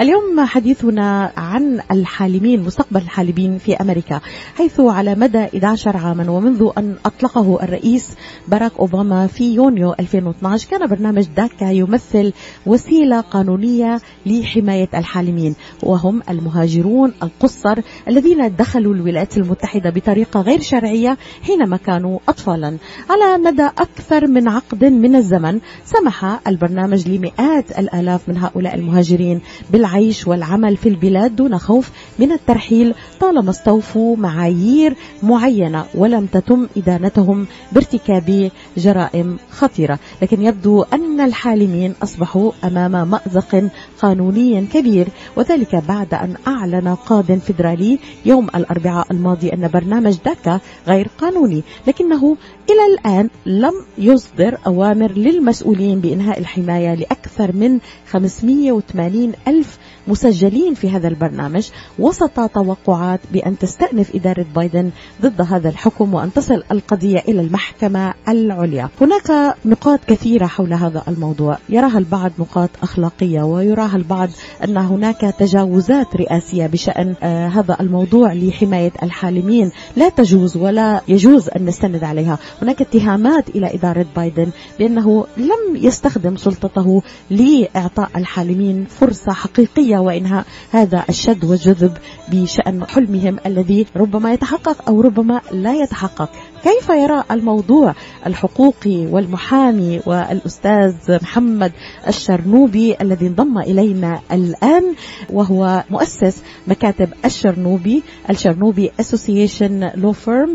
اليوم حديثنا عن الحالمين مستقبل الحالمين في أمريكا حيث على مدى 11 عاما ومنذ أن أطلقه الرئيس باراك أوباما في يونيو 2012 كان برنامج داكا يمثل وسيلة قانونية لحماية الحالمين وهم المهاجرون القصر الذين دخلوا الولايات المتحدة بطريقة غير شرعية حينما كانوا اطفالا. على مدى أكثر من عقد من الزمن سمح البرنامج لمئات الآلاف من هؤلاء المهاجرين بالعيش والعمل في البلاد دون خوف من الترحيل طالما استوفوا معايير معينة ولم تتم إدانتهم بارتكاب جرائم خطيرة، لكن يبدو أن الحالمين أصبحوا أمام مأزق قانوني كبير وذلك بعد أن أعلن قاض فيدرالي يوم الأربعاء الماضي أن برنامج داكا غير قانوني، لكنه إلى الآن لم يصدر أوامر للمسؤولين بإنهاء الحماية لأكثر من 580 ألف مسجلين في هذا البرنامج وسط توقعات بأن تستأنف إدارة بايدن ضد هذا الحكم وأن تصل القضية إلى المحكمة العليا. هناك نقاط كثيرة حول هذا الموضوع يراها البعض نقاط أخلاقية ويراها البعض أن هناك تجاوزات رئاسية بشأن آه هذا الموضوع لحماية الحالمين. لا تجوز ولا يجوز أن نستند عليها. هناك اتهامات إلى إدارة بايدن بأنه لم يستخدم سلطته لإعطاء الحالمين فرصة حقيقية وإنهاء هذا الشد والجذب بشأن حلمهم الذي ربما يتحقق أو ربما لا يتحقق. كيف يرى الموضوع الحقوقي والمحامي والأستاذ محمد الشرنوبي الذي انضم إلينا الآن وهو مؤسس مكاتب الشرنوبي الشرنوبي Association Law Firm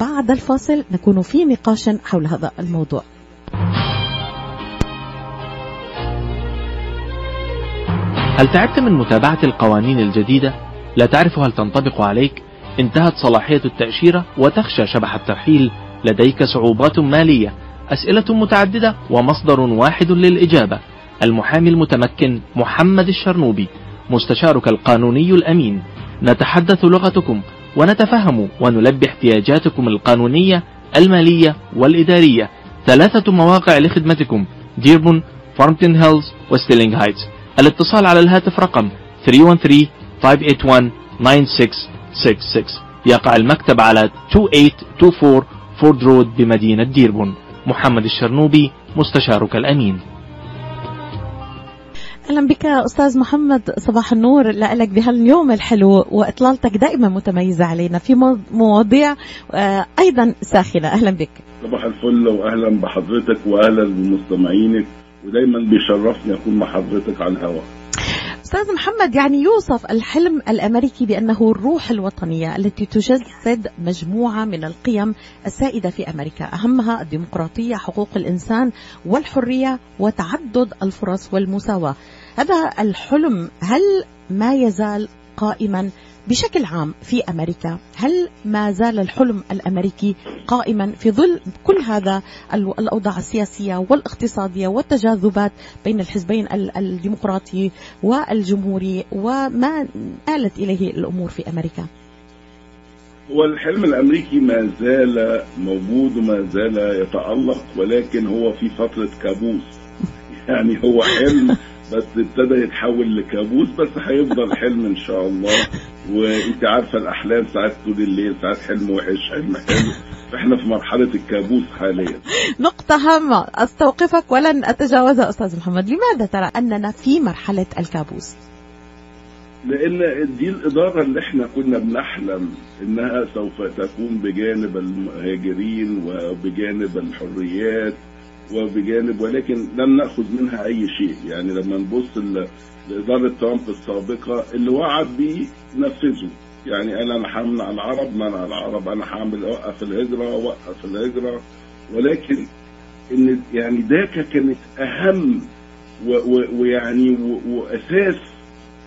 بعد الفاصل نكون في نقاش حول هذا الموضوع هل تعبت من متابعة القوانين الجديدة؟ لا تعرف هل تنطبق عليك؟ انتهت صلاحية التأشيرة وتخشى شبح الترحيل. لديك صعوبات مالية أسئلة متعددة ومصدر واحد للإجابة. المحامي المتمكن محمد الشرنوبي مستشارك القانوني الأمين. نتحدث لغتكم ونتفهم ونلبي احتياجاتكم القانونية المالية والإدارية. ثلاثة مواقع لخدمتكم ديربورن فارمنتن هيلز وستيرلينغ هايتس. الاتصال على الهاتف رقم 313-581-9666 يقع المكتب على 2824 فورد رود بمدينة ديربورن. محمد الشرنوبي مستشارك الأمين. أهلا بك أستاذ محمد صباح النور لك بهاليوم الحلو وإطلالتك دائما متميزة علينا في مواضيع أيضا ساخنة. أهلا بك. صباح الفل واهلا بحضرتك واهلا بمستمعينك ودايما بيشرفني أكون مع حضرتك على الهواء. أستاذ محمد يعني يوصف الحلم الأمريكي بأنه الروح الوطنية التي تجسد مجموعة من القيم السائدة في أمريكا. أهمها الديمقراطية حقوق الإنسان والحرية وتعدد الفرص والمساواة. هذا الحلم هل ما يزال قائما بشكل عام في أمريكا. هل ما زال الحلم الأمريكي قائما في ظل كل هذا الأوضاع السياسية والاقتصادية والتجاذبات بين الحزبين الديمقراطي والجمهوري وما آلت إليه الأمور في أمريكا؟ هو الحلم الأمريكي ما زال موجود وما زال يتألق ولكن هو في فترة كابوس. يعني هو حلم بس ابتدى يتحول لكابوس بس هيفضل حلم إن شاء الله. وانت عارفة الأحلام ساعات طول الليل ساعات حلم وحش حلم حلو فاحنا في مرحلة الكابوس حاليا. نقطة هامة. أستوقفك ولن أتجاوزها أستاذ محمد، لماذا ترى أننا في مرحلة الكابوس؟ لأن دي الإدارة اللي إحنا كنا بنحلم إنها سوف تكون بجانب المهاجرين وبجانب الحريات. وبجانب ولكن لم نأخذ منها أي شيء. يعني لما نبص لإدارة ترامب السابقة اللي وعد بيه نفذه. يعني أنا أنا همنع العرب منع العرب. أنا هعمل اوقف الهجرة اوقف الهجرة. ولكن إن يعني داكا كانت أهم ويعني وأساس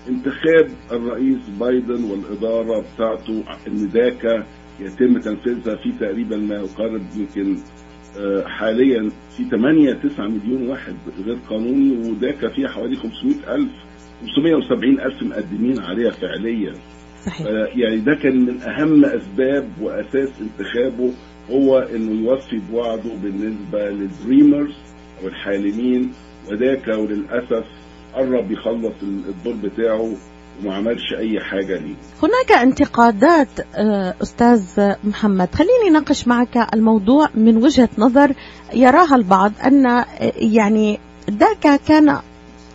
انتخاب الرئيس بايدن والإدارة بتاعته إن داكا يتم تنفيذها في تقريبا ما يقارب يمكن حاليا في 8 9 مليون واحد غير قانوني وداكا فيها حوالي 500 ألف 570 ألف مقدمين عليها فعليا صحيح. يعني ده كان من أهم أسباب وأساس انتخابه هو إنه يوفي بوعده بالنسبة للدريمرز أو الحالمين وذاك وللأسف قرب يخلص الدور بتاعه وما عملش أي حاجة ليه. هناك انتقادات آه، أستاذ محمد خليني ناقش معك الموضوع من وجهة نظر يراها البعض أن آه، يعني ذاك كان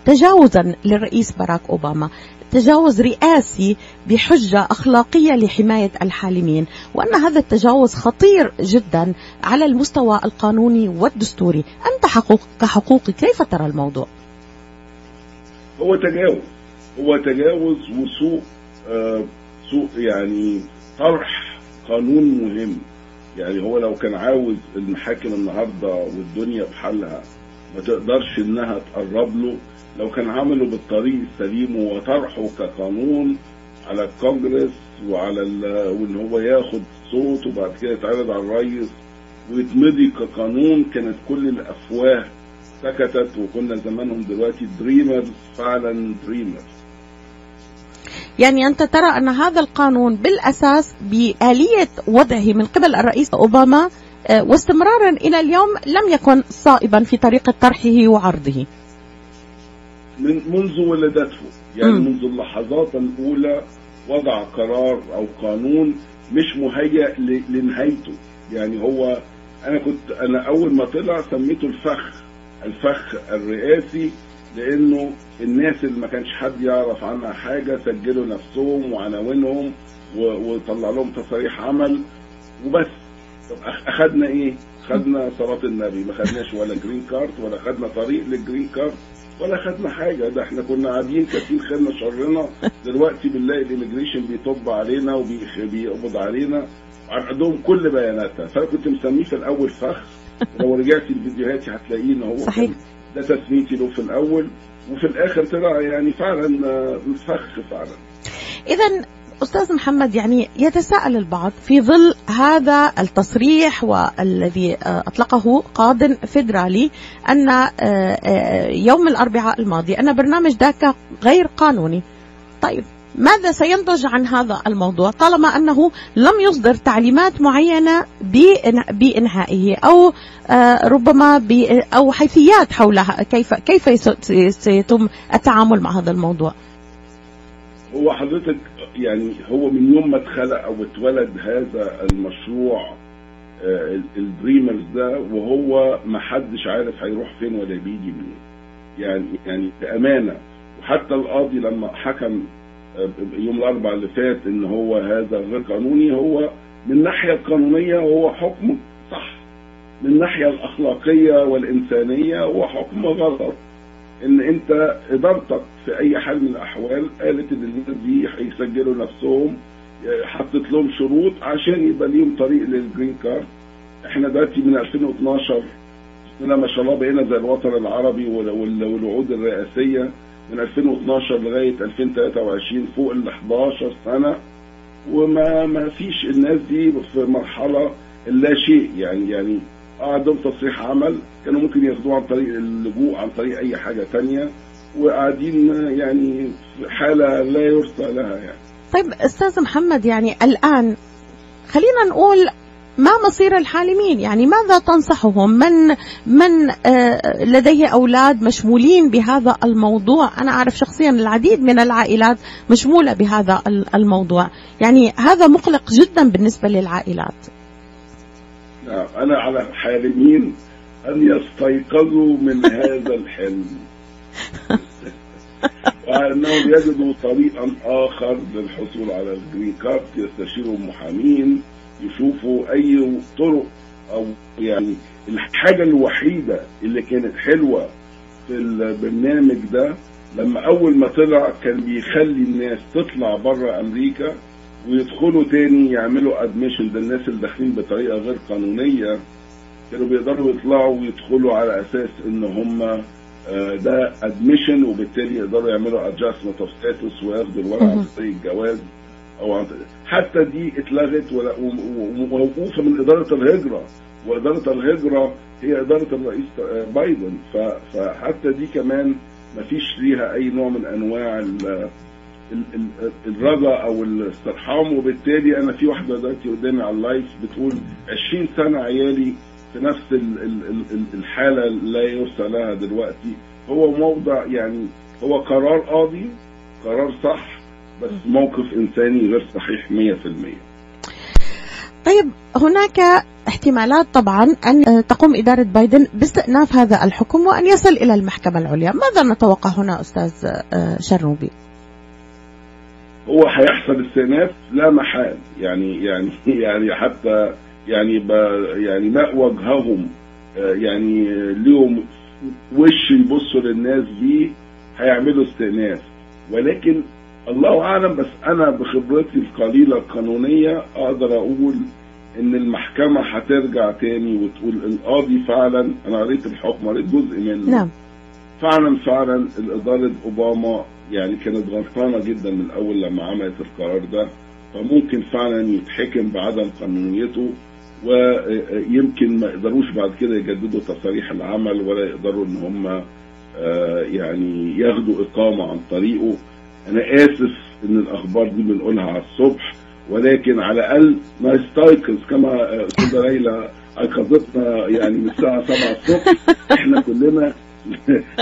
تجاوزا للرئيس باراك أوباما تجاوز رئاسي بحجة أخلاقية لحماية الحالمين وأن هذا التجاوز خطير جدا على المستوى القانوني والدستوري. أنت حقوق كحقوقي كيف ترى الموضوع؟ هو تجاوز. هو تجاوز وسوء آه سوء يعني طرح قانون مهم. يعني هو لو كان عاوز المحاكم النهارده والدنيا بحالها ما تقدرش إنها تقرب له لو كان عمله بالطريق السليم وطرحه كقانون على الكونجرس وعلى وإن هو ياخد صوت وبعد كده يتعرض على الرئيس ويتمضي كقانون كانت كل الأفواه سكتت وكنا زمانهم دلوقتي dreamers فعلا dreamers يعني أنت ترى أن هذا القانون بالأساس بآلية وضعه من قبل الرئيس أوباما آه، واستمرارا إلى اليوم لم يكن صائبا في طريقة طرحه وعرضه من منذ ولادته يعني م. منذ اللحظات الأولى وضع قرار أو قانون مش مهيأ لنهايته يعني هو أنا كنت أنا أول ما طلع سميته الفخ الفخ الرئاسي لأنه الناس اللي ما كانش حد يعرف عنها حاجة سجلوا نفسهم وعناوينهم وطلع لهم تصاريح عمل وبس. طب أخدنا إيه؟ خدنا صلاه النبي. ما خدناش ولا green card ولا خدنا طريق لل green card ولا خدنا حاجة. ده إحنا كنا قاعدين كاتبين خيرنا شرنا. دلوقتي بنلاقي ال immigration بيطب علينا وبيقبض علينا. عندهم كل بياناتها. فأنا كنت مسميه في الأول فخ. لو رجعتي لفيديوهاتي هتلاقيه إن هو صحيح. ده تسميتي له في الأول وفي الآخر طلع يعني فعلا فخ فعلا. اذا أستاذ محمد يعني يتساءل البعض في ظل هذا التصريح والذي أطلقه قاض فيدرالي أن يوم الأربعاء الماضي أن برنامج داكا غير قانوني. طيب ماذا سينتج عن هذا الموضوع طالما أنه لم يصدر تعليمات معينة بإنهائه أو آه، ربما أو حيثيات حولها كيف كيف سيتم التعامل مع هذا الموضوع؟ هو حضرتك يعني هو من يوم ما اتخلق أو اتولد هذا المشروع آه، الدريمرز ده وهو ما حدش عارف هيروح فين ولا بيجي منين يعني يعني بأمانة وحتى القاضي لما حكم يوم الأربعاء اللي فات إن هو هذا غير قانوني هو من الناحية القانونية هو حكم صح. من الناحية الأخلاقية والإنسانية هو حكم غلط. إن أنت إدارتك في أي حال من الأحوال قالت إن الناس دي هيسجلوا نفسهم حطت لهم شروط عشان يبقى ليهم طريق للجرين كارد إحنا دلوقتي من 2012 ما شاء الله بقينا زي الوطن العربي والوعود الرئاسية. من 2012 لغاية 2023 فوق ال 11 سنة. وما ما فيش الناس دي في مرحلة لا شيء. يعني يعني عندهم تصريح عمل كانوا ممكن ياخدوه عن طريق اللجوء عن طريق أي حاجة تانية وقاعدين يعني في حالة لا يرثى لها يعني. طيب أستاذ محمد يعني الآن خلينا نقول ما مصير الحالمين؟ يعني ماذا تنصحهم؟ من من آه، لديه أولاد مشمولين بهذا الموضوع؟ أنا أعرف شخصيا العديد من العائلات مشمولة بهذا الموضوع. يعني هذا مقلق جدا بالنسبة للعائلات. نعم، أنا على الحالمين أن يستيقظوا من هذا الحلم. وأنهم يجدوا طريقا آخر للحصول على الجرين كارت يستشيروا محامين يشوفوا أي طرق أو يعني الحاجة الوحيدة اللي كانت حلوة في البرنامج ده لما أول ما طلع كان بيخلي الناس تطلع بره أمريكا ويدخلوا تاني يعملوا admission ده الناس اللي داخلين بطريقة غير قانونية كانوا بيقدروا يطلعوا ويدخلوا على أساس إن هم آه، ده admission وبالتالي يقدروا يعملوا adjustment of status وياخدوا الورق عن طريق الجواز. أو حتى دي اتلغت وموقوفة من إدارة الهجرة وإدارة الهجرة هي إدارة الرئيس بايدن. فحتى دي كمان ما فيش ليها أي نوع من أنواع الرجاء أو الاسترحام. وبالتالي أنا في واحدة دلوقتي قدامي على اللايف بتقول 20 سنة عيالي في نفس الحالة لا يرثى لها دلوقتي. هو موضع يعني هو قرار قاضي قرار صح بس موقف إنساني غير صحيح 100% طيب هناك احتمالات طبعا أن تقوم إدارة بايدن باستئناف هذا الحكم وأن يصل إلى المحكمة العليا، ماذا نتوقع هنا أستاذ آه، شرنوبي؟ هو هيحصل استئناف لا محال يعني يعني يعني حتى يعني يعني ماء وجههم يعني ليهم وش يبصوا للناس دي هيعملوا استئناف. ولكن الله أعلم بس أنا بخبرتي القليلة القانونية أقدر أقول إن المحكمة هترجع تاني وتقول القاضي فعلا أنا قريت الحكم قريت جزء منه. نعم. فعلا فعلا الإدارة أوباما يعني كانت غلطانة جدا من الأول لما عملت القرار ده. فممكن فعلا يتحكم بعدم قانونيته ويمكن ما يقدروش بعد كده يجددوا تصاريح العمل ولا يقدروا إن هم يعني ياخدوا إقامة عن طريقه. أنا آسف إن الأخبار دي بنقولها على الصبح ولكن على الأقل نستيقظ كما استاذه ليلى ايقظتنا يعني من الساعة 7 الصبح. إحنا كلنا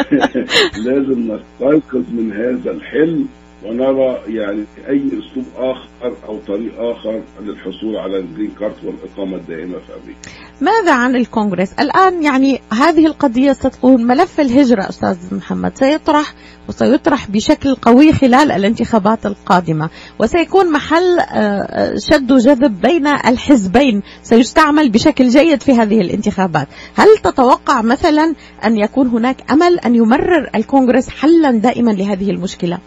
لازم نستيقظ من هذا الحلم. ونرى يعني أي أسلوب آخر أو طريق آخر للحصول على الجرين كارت والإقامة الدائمة في أمريكا. ماذا عن الكونغرس؟ الآن يعني هذه القضية ستكون ملف الهجرة أستاذ محمد سيطرح وسيطرح بشكل قوي خلال الانتخابات القادمة وسيكون محل شد وجذب بين الحزبين سيستعمل بشكل جيد في هذه الانتخابات. هل تتوقع مثلا أن يكون هناك أمل أن يمرر الكونغرس حلا دائما لهذه المشكلة؟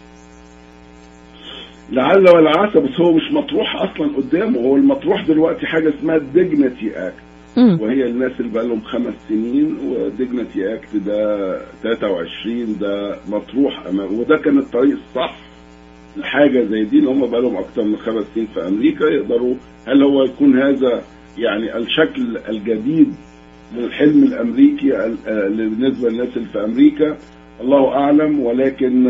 لعل ولا عسى بس هو مش مطروح أصلا قدامه. هو المطروح دلوقتي حاجة اسمها الديجنتي أكت. وهي الناس اللي بقى لهم خمس سنين وديجنتي أكت ده 23 ده مطروح امام وده كان الطريق الصح لحاجة زي دي اللي هم بقى لهم أكثر من خمس سنين في أمريكا يقدروا هل هو يكون هذا يعني الشكل الجديد من الحلم الامريكي بالنسبة للناس اللي في أمريكا؟ الله أعلم ولكن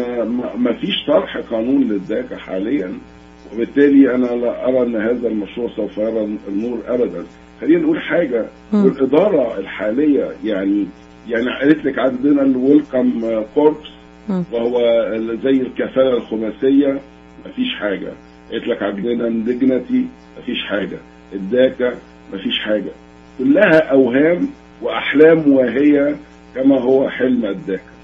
ما فيش طرح قانون للذاكرة حاليا وبالتالي أنا لا أرى أن هذا المشروع سوف يرى النور ابدا. خلينا نقول حاجة والإدارة الحالية يعني يعني قالت لك عندنا ال Welcome Corps وهو زي الكفالة الخماسية. ما فيش حاجة. قالت لك عندنا Dignity ما فيش حاجة. ال DACA ما فيش حاجة. كلها أوهام وأحلام واهية كما هو حلم ال DACA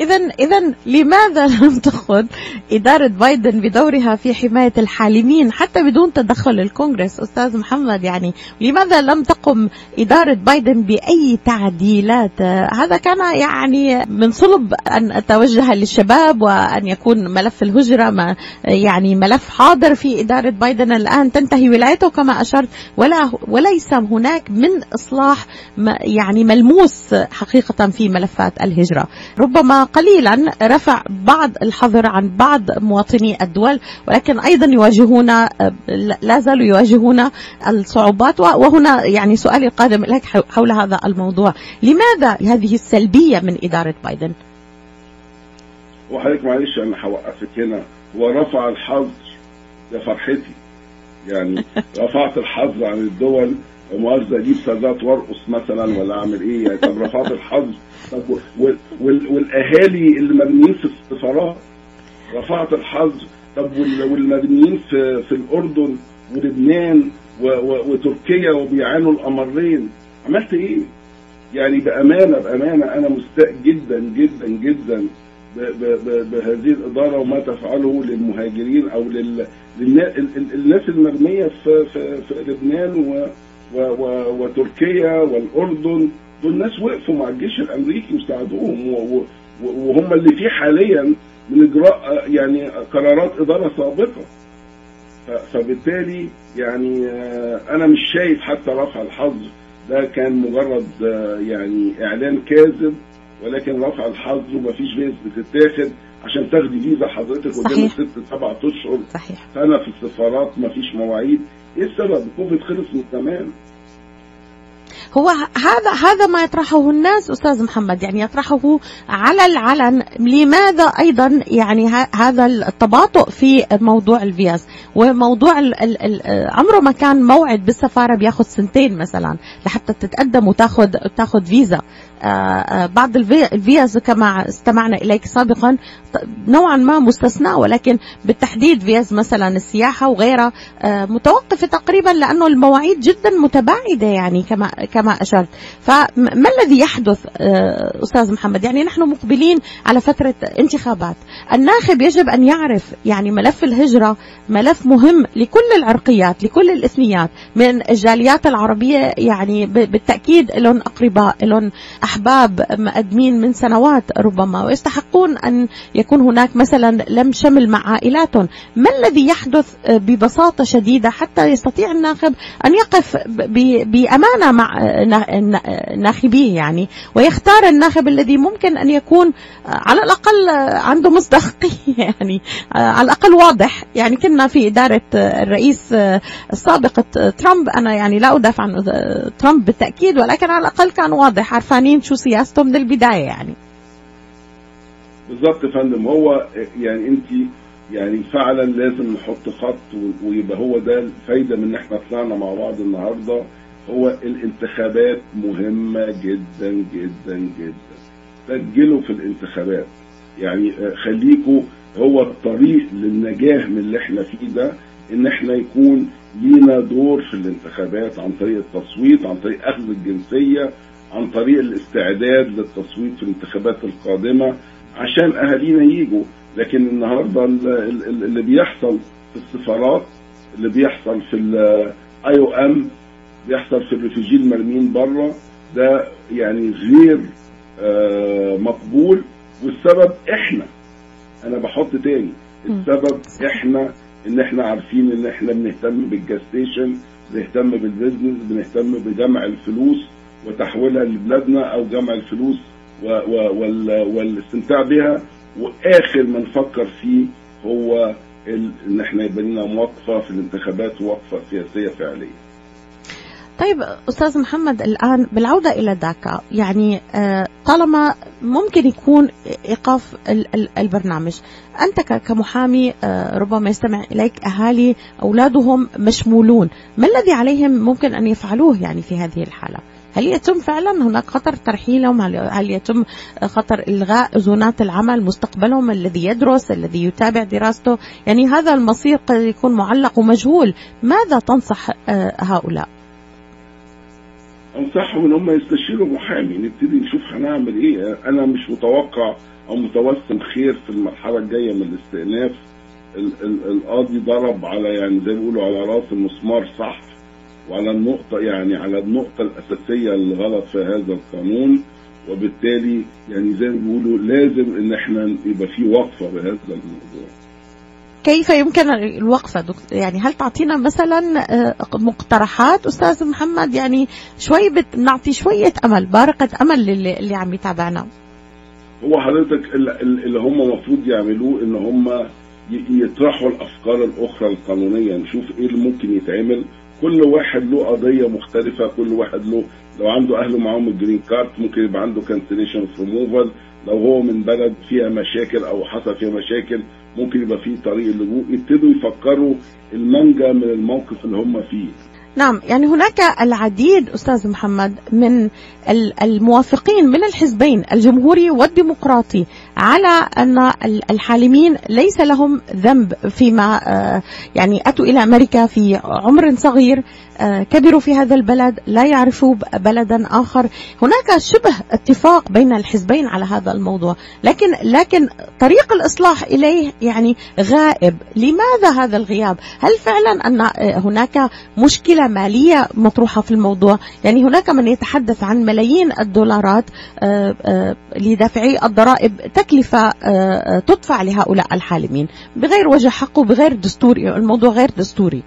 إذا إذا لماذا لم تأخذ إدارة بايدن بدورها في حماية الحالمين حتى بدون تدخل الكونغرس؟ أستاذ محمد يعني لماذا لم تقم إدارة بايدن بأي تعديلات؟ هذا كان يعني من صلب أن أتوجه للشباب وأن يكون ملف الهجرة ما يعني ملف حاضر في إدارة بايدن الآن. تنتهي ولايته كما أشرت ولا وليس هناك من إصلاح يعني ملموس حقيقة في ملفات الهجرة. ربما قليلا رفع بعض الحظر عن بعض مواطني الدول ولكن أيضا يواجهون لا زالوا يواجهون الصعوبات. وهنا يعني سؤالي القادم لك حول هذا الموضوع. لماذا هذه السلبية من إدارة بايدن؟ وحضرتك معلش أنا هوقفك هنا. هو رفع الحظر يا فرحتي. يعني رفعت الحظر عن الدول مؤاخذة أجيب سادات وارقص مثلا ولا اعمل إيه؟ يعني طب رفعت الحظر طب والأهالي اللي مبنيين في السفارات رفعت الحظر طب والمبنيين في في الأردن ولبنان وتركيا وبيعانوا الامرين عملت إيه؟ يعني بأمانة بأمانة أنا مستاء جدا جدا جدا بهذه الإدارة وما تفعله للمهاجرين أو للناس المرمية في, في, في لبنان و وتركيا والأردن دول ناس وقفوا مع الجيش الأمريكي وساعدوهم وهم اللي فيه حاليا من إجراء يعني قرارات إدارة سابقة. فبالتالي يعني أنا مش شايف حتى رفع الحظر ده كان مجرد يعني إعلان كاذب ولكن رفع الحظر ومفيش فيز بتتاخد عشان تاخدي فيزا حضرتك قدام ست سبع أشهر. صحيح. سنه في السفارات مفيش مواعيد. إيه السبب؟ كوفيد خلص من زمان. هو هذا هذا ما يطرحه الناس أستاذ محمد يعني يطرحه على العلن. لماذا أيضا يعني هذا التباطؤ في موضوع الفيز؟ وموضوع ال ال ال عمره ما كان موعد بالسفارة بياخذ سنتين مثلا لحتى تتقدم وتاخذ تاخذ فيزا. بعض الفيز كما استمعنا إليك سابقا نوعا ما مستثناة ولكن بالتحديد فيز مثلا السياحة وغيرها متوقفة تقريبا لأنه المواعيد جدا متباعدة يعني كما كما أشرت. فما الذي يحدث أستاذ محمد؟ يعني نحن مقبلين على فترة انتخابات. الناخب يجب أن يعرف يعني ملف الهجرة ملف مهم لكل العرقيات لكل الإثنيات من الجاليات العربية يعني بالتأكيد لهم أقرباء لهم أحباب مقدمين من سنوات ربما ويستحقون أن يكون هناك مثلا لم شمل مع عائلاتهم. ما الذي يحدث ببساطة شديدة حتى يستطيع الناخب أن يقف بأمانة مع ناخبيه يعني؟ ويختار الناخب الذي ممكن أن يكون على الأقل عنده مصداقية يعني على الأقل واضح. يعني كنا في إدارة الرئيس السابق ترامب أنا يعني لا أدافع عن ترامب بالتأكيد ولكن على الأقل كان واضح عرفانين شو سياسته من البداية يعني. بالظبط يا فندم. هو يعني انت يعني فعلا لازم نحط خط ويبقى هو ده الفايدة من إن إحنا طلعنا مع بعض النهارده. هو الانتخابات مهمة جدا جدا جدا. سجلوا في الانتخابات. يعني خليكوا هو الطريق للنجاح من اللي إحنا فيه ده إن إحنا يكون لينا دور في الانتخابات عن طريق التصويت عن طريق أخذ الجنسية عن طريق الاستعداد للتصويت في الانتخابات القادمة عشان أهالينا يجوا لكن النهارده اللي بيحصل في السفارات اللي بيحصل في ال IOM بيحصل في ال refugee المرمين بره ده يعني غير آه مقبول. والسبب إحنا. أنا بحط تاني. السبب إحنا إن إحنا عارفين إن إحنا بنهتم بالجاستيشن بنهتم بالبزنس بنهتم بجمع الفلوس. وتحويلها لبلادنا أو جمع الفلوس والاستمتاع بها وآخر ما نفكر فيه هو إن إحنا يبقى لنا موقفه في الانتخابات ووقفه سياسية فعلية. طيب أستاذ محمد الآن بالعودة إلى داكا يعني طالما ممكن يكون إيقاف البرنامج أنت كمحامي ربما يستمع إليك أهالي أولادهم مشمولون ما الذي عليهم ممكن أن يفعلوه يعني في هذه الحالة هل يتم فعلا؟ هناك خطر ترحيلهم. هل يتم خطر إلغاء زونات العمل مستقبلهم الذي يدرس الذي يتابع دراسته؟ يعني هذا المصير قد يكون معلق ومجهول. ماذا تنصح هؤلاء؟ انصحهم إن هم يستشيروا محامي نبتدي نشوف هنعمل إيه. أنا مش متوقع أو متوسم خير في المرحلة الجاية من الاستئناف. القاضي ضرب على يعني زي ما بيقولوا على رأس المسمار صح. وعلى النقطة يعني على النقطة الأساسية الغلط في هذا القانون. وبالتالي يعني زي ما بيقولوا لازم إن إحنا يبقى في وقفة بهذا الموضوع. كيف يمكن الوقفة دكتور يعني هل تعطينا مثلا مقترحات أستاذ محمد؟ يعني شوي بنعطي شوية أمل بارقة أمل للي اللي عم يتابعنا. هو حضرتك اللي هم المفروض يعملوه إن هم يطرحوا الأفكار الأخرى القانونية نشوف إيه اللي ممكن يتعمل. كل واحد له قضية مختلفة كل واحد له لو عنده اهله معاهم ال green card ممكن يبقى عنده كانسليشن ريموفال لو هو من بلد فيها مشاكل أو حصل فيها مشاكل ممكن يبقى فيه طريق اللجوء يبتدوا يفكروا المنجى من الموقف اللي هم فيه. نعم يعني هناك العديد أستاذ محمد من الموافقين من الحزبين الجمهوري والديمقراطي على أن الحالمين ليس لهم ذنب فيما يعني أتوا إلى أمريكا في عمر صغير كبروا في هذا البلد لا يعرفوا بلدا آخر. هناك شبه اتفاق بين الحزبين على هذا الموضوع لكن لكن طريق الإصلاح إليه يعني غائب. لماذا هذا الغياب؟ هل فعلا أن هناك مشكلة مالية مطروحة في الموضوع؟ يعني هناك من يتحدث عن ملايين الدولارات لدفع الضرائب تكلفة تدفع لهؤلاء الحالمين. بغير وجه حق وبغير دستوري الموضوع غير دستوري.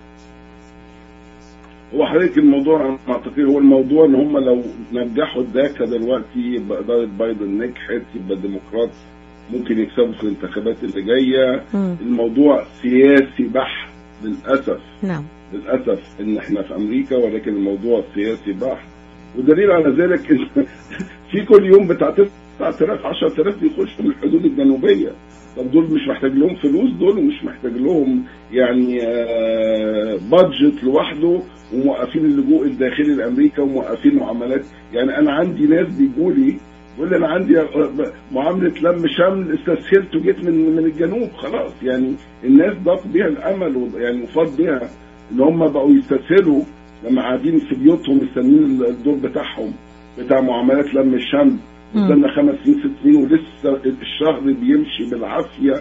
هو حضرتك الموضوع أعتقد هو الموضوع إن هم لو نجحوا الداكا دلوقتي يبقى اداره بايدن نجحت يبقى الديمقراط ممكن يكسبوا في الانتخابات اللي جاية. الموضوع سياسي بحت للأسف. نعم. للأسف إن إحنا في أمريكا ولكن الموضوع سياسي بحت. ودليل على ذلك في كل يوم بتاع 9000 10000 بيخشوا من الحدود الجنوبية. طب دول مش محتاج لهم فلوس؟ دول ومش محتاج لهم يعني بادجت لوحده وموقفين اللجوء الداخلي لأمريكا وموقفين معاملات. يعني أنا عندي ناس بيجوا لي يقول لي أنا عندي معاملة لم شمل استسهلت وجيت من من الجنوب خلاص. يعني الناس ضاق بيها الأمل يعني وفاض بيها إن هم بقوا يستسهلوا لما قاعدين في بيوتهم مستنيين الدور بتاعهم بتاع معاملات لم الشمل قدامنا خمس سنين ست سنين ولسه الشهر بيمشي بالعافية.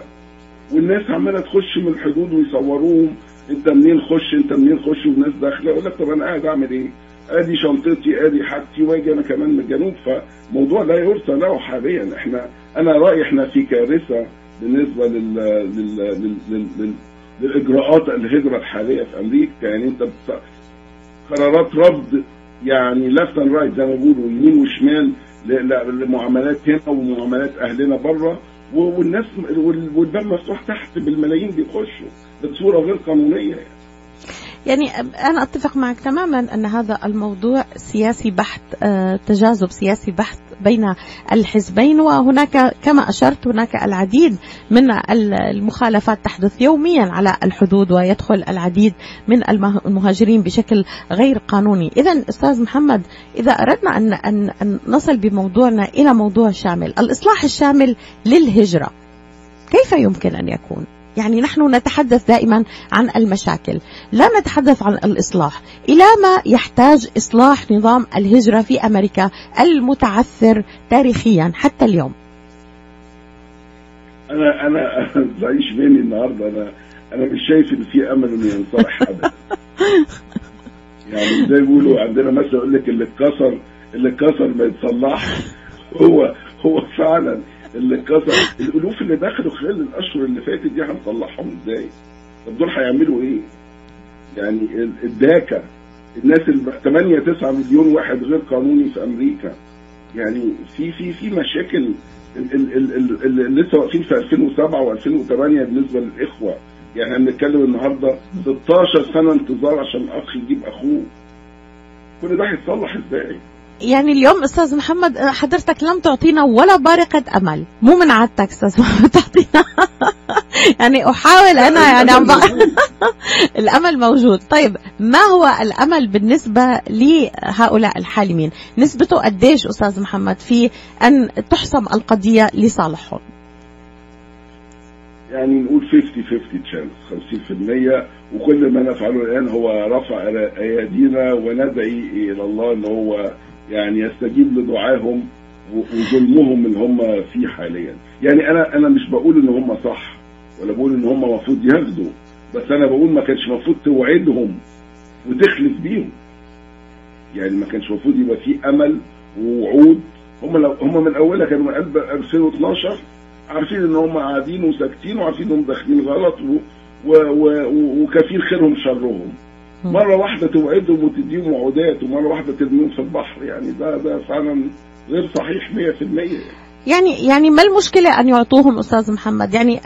والناس عمالة تخش من الحدود ويصوروهم. انت منين خش؟ انت منين خش؟ والناس داخلة. يقول لك طب أنا قاعد أعمل إيه؟ أدي شنطتي أدي حاجتي وأجي أنا كمان من الجنوب. فموضوع لا يرثى له حاليا. إحنا أنا رأيي إحنا في كارثة بالنسبة لل, لل... لل... لل... لل... للإجراءات الهجرة الحالية في أمريكا. يعني أنت بت... قرارات رفض يعني left and right زي ما بيقولوا يمين وشمال. لمعاملات هنا ومعاملات أهلنا بره والناس والباب مفتوح تحت بالملايين بيخشوا بصورة غير قانونية يعني. يعني أنا أتفق معك تماما أن هذا الموضوع سياسي بحت تجاذب سياسي بحت بين الحزبين وهناك كما أشرت هناك العديد من المخالفات تحدث يوميا على الحدود ويدخل العديد من المهاجرين بشكل غير قانوني إذا أستاذ محمد إذا أردنا أن, أن, أن نصل بموضوعنا إلى موضوع شامل الإصلاح الشامل للهجرة كيف يمكن أن يكون؟ يعني نحن نتحدث دائما عن المشاكل. لا نتحدث عن الإصلاح. إلى ما يحتاج إصلاح نظام الهجرة في أمريكا المتعثر تاريخيا حتى اليوم. أنا أنا بعيش بيني النهاردة. أنا أنا مش شايف إن في أمل إنه ينصلح أبدا يعني زي بيقولوا عندنا مثلا يقول لك اللي اتكسر اللي اتكسر ما يتصلحش. هو هو فعلا اللي اتكسر الألوف اللي دخلوا خلال الأشهر اللي فاتت دي هنطلعهم إزاي؟ طب دول هيعملوا إيه؟ يعني الداكا الناس اللي 8 9 مليون واحد غير قانوني في أمريكا يعني في في في مشاكل اللي لسه واقفين في 2007 و2008 بالنسبة للإخوة يعني إحنا بنتكلم النهارده 16 سنة انتظار عشان أخ يجيب أخوه كل ده هيتصلح إزاي؟ يعني اليوم أستاذ محمد حضرتك لم تعطينا ولا بارقة أمل. مو من عادتك أستاذ محمد تعطينا. يعني أحاول أنا يعني عم الأمل موجود. طيب ما هو الأمل بالنسبة لهؤلاء الحالمين؟ نسبته قديش أستاذ محمد في أن تحسم القضية لصالحهم؟ يعني نقول 50 50 تشانس 50% وكل ما نفعله الآن هو رفع أيادينا وندعي إلى الله إن هو يعني يستجيب لدعائهم وظلمهم اللي هم فيه حاليا. يعني أنا أنا مش بقول إن هم صح ولا بقول إن هم المفروض ياخدوا بس أنا بقول ما كانش المفروض توعدهم وتخلف بيهم. يعني ما كانش المفروض يبقى في أمل ووعود. هم لو هم من اولها كانوا من قلب 2012 عارفين إن هم قاعدين وساكتين وعارفين انهم داخلين غلط وكثير خيرهم شرهم. مرة واحدة توعدهم وتديهم وعودات ومره واحدة ترميهم في البحر يعني ده ده فعلا غير صحيح 100% يعني يعني ما المشكلة أن يعطوهم أستاذ محمد؟ يعني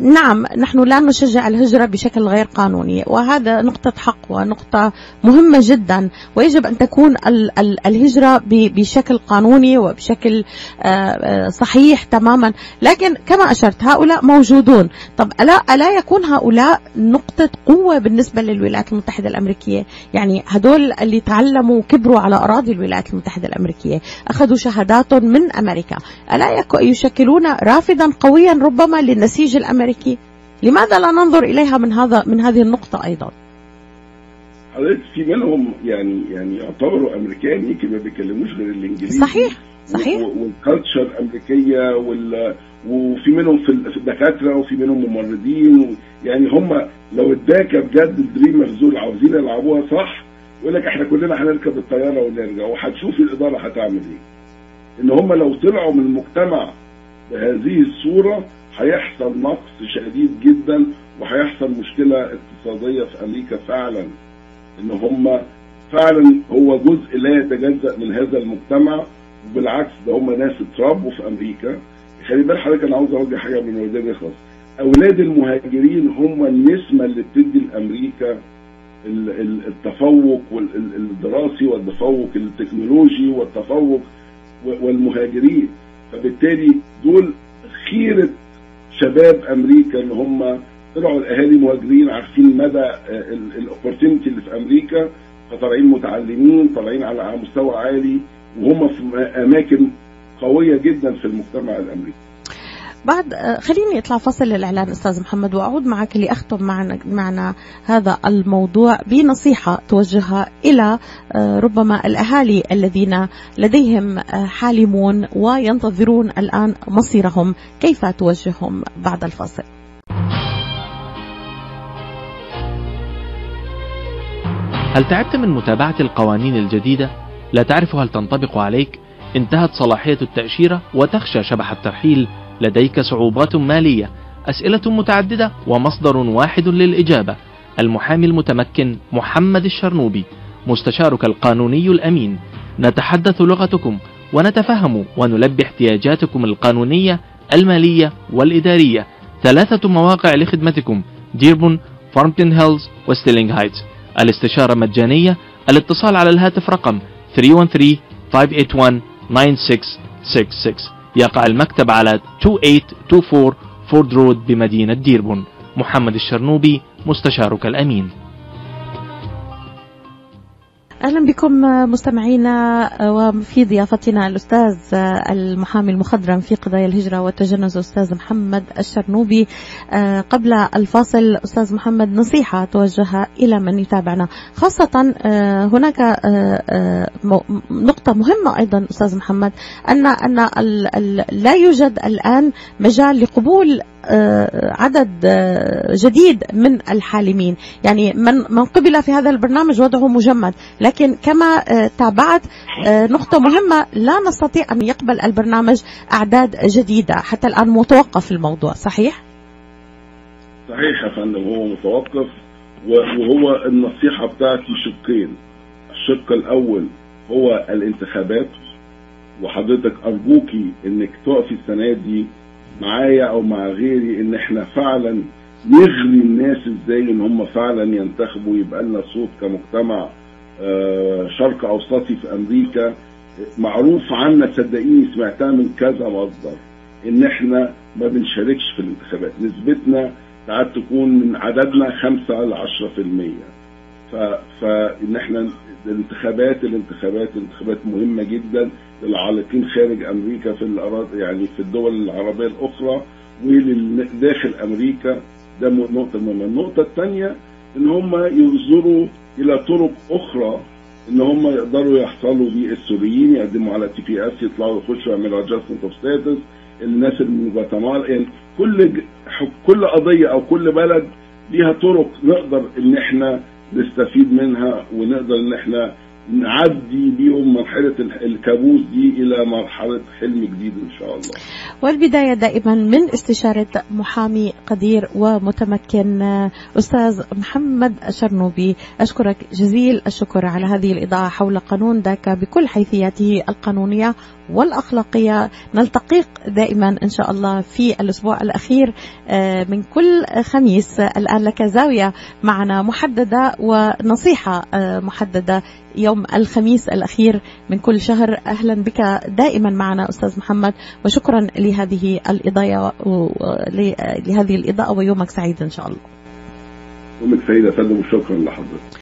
نعم نحن لا نشجع الهجرة بشكل غير قانوني وهذا نقطة حق ونقطة مهمة جدا ويجب أن تكون ال ال الهجرة بشكل قانوني وبشكل صحيح تماما. لكن كما أشرت هؤلاء موجودون. طب ألا, ألا يكون هؤلاء نقطة قوة بالنسبة للولايات المتحدة الأمريكية؟ يعني هدول اللي تعلموا وكبروا على أراضي الولايات المتحدة الأمريكية أخذوا شهاداتهم من أمريكا. ألا يشكلون رافدا قويا ربما للنسيج الأمريكي؟ لماذا لا ننظر إليها من هذا من هذه النقطة أيضا؟ حضرتك في منهم يعني يعني يعتبروا امريكان يمكن ما بيتكلموش غير الإنجليزي. صحيح صحيح. والكالتشر أمريكية وال وفي منهم في الدكاترة وفي منهم ممرضين يعني هم لو اداك بجد الدريمرز دول عاوزين يلعبوها صح يقول لك إحنا كلنا هنركب الطيارة ونرجع وهتشوف الإدارة هتعمل إيه. إن هم لو طلعوا من المجتمع بهذه الصورة هيحصل نقص شديد جدا وهيحصل مشكلة اقتصادية في أمريكا فعلا. إن هم فعلا هو جزء لا يتجزأ من هذا المجتمع وبالعكس ده هم ناس اتربوا في أمريكا. خلي بال حضرتك أنا عاوز أوجه حاجة من وجداني خالص أولاد المهاجرين هم النسمة اللي بتدي لأمريكا التفوق الدراسي والتفوق التكنولوجي والتفوق والمهاجرين. فبالتالي دول خيرة شباب أمريكا اللي هم طلعوا الأهالي مهاجرين عارفين مدى ال opportunity اللي في أمريكا. فطالعين متعلمين طالعين على مستوى عالي وهم في أماكن قوية جدا في المجتمع الأمريكي. بعد خليني أطلع فصل للإعلان أستاذ محمد وأعود معك لاختم معنا معنا هذا الموضوع بنصيحة توجهها إلى ربما الأهالي الذين لديهم حالمون وينتظرون الآن مصيرهم كيف توجههم بعد الفاصل هل تعبت من متابعة القوانين الجديدة؟ لا تعرف هل تنطبق عليك؟ انتهت صلاحية التأشيرة وتخشى شبح الترحيل لديك صعوبات مالية أسئلة متعددة ومصدر واحد للإجابة. المحامي المتمكن محمد الشرنوبي مستشارك القانوني الأمين. نتحدث لغتكم ونتفهم ونلبي احتياجاتكم القانونية المالية والإدارية. ثلاثة مواقع لخدمتكم ديربون فارمتن هيلز وستيرلينغ هايتس. الاستشارة مجانية الاتصال على الهاتف رقم 313 581 9666 يقع المكتب على 2824 فورد رود بمدينة ديربون. محمد الشرنوبي مستشارك الأمين. أهلا بكم مستمعينا وفي ضيافتنا الأستاذ المحامي المخضرم في قضايا الهجرة والتجنس أستاذ محمد الشرنوبي. قبل الفاصل أستاذ محمد نصيحة توجهها إلى من يتابعنا. خاصة هناك نقطة مهمة أيضا أستاذ محمد أن أن لا يوجد الآن مجال لقبول عدد جديد من الحالمين. يعني من من قبل في هذا البرنامج وضعه مجمد. لكن كما تابعت نقطة مهمة لا نستطيع أن يقبل البرنامج أعداد جديدة. حتى الآن متوقف الموضوع صحيح؟ صحيح يا فندم هو متوقف وهو النصيحة بتاعتي شقين الشق الأول هو الانتخابات. وحضرتك أرجوكي إنك تقفي السنة دي معايا أو مع غيري إن إحنا فعلا نغري الناس إزاي إن هم فعلا ينتخبوا يبقى لنا صوت كمجتمع شرق أوسطي في أمريكا. معروف عنا صدقيني سمعتها من كذا مصدر إن إحنا ما بنشاركش في الانتخابات. نسبتنا ساعات تكون من عددنا 5 ل 10% فان إحنا الانتخابات الانتخابات الانتخابات مهمة جدا للعالقين خارج أمريكا في الأراضي يعني في الدول العربية الأخرى ولداخل أمريكا. ده نقطة مهمة. النقطة الثانية إن هم ينظروا إلى طرق أخرى إن هم يقدروا يحصلوا بيه. السوريين يقدموا على TPS يطلعوا يخشوا يعملوا adjustment of status الناس اللي من جواتيمالا يعني كل كل قضية أو كل بلد ليها طرق نقدر إن إحنا نستفيد منها ونقدر إن إحنا نعدي بيهم مرحلة الكابوس دي إلى مرحلة حلم جديد إن شاء الله. والبداية دائما من استشارة محامي قدير ومتمكن أستاذ محمد شرنوبي أشكرك جزيل الشكر على هذه الإضاءة حول قانون داكا بكل حيثياته القانونية والأخلاقية. نلتقيك دائما إن شاء الله في الأسبوع الأخير من كل خميس. الآن لك زاوية معنا محددة ونصيحة محددة يوم الخميس الأخير من كل شهر. أهلا بك دائما معنا أستاذ محمد وشكرا لهذه الإضاءة لهذه الإضاءة ويومك سعيد إن شاء الله. يومك سعيد يا فندم وشكرا لحضرتك.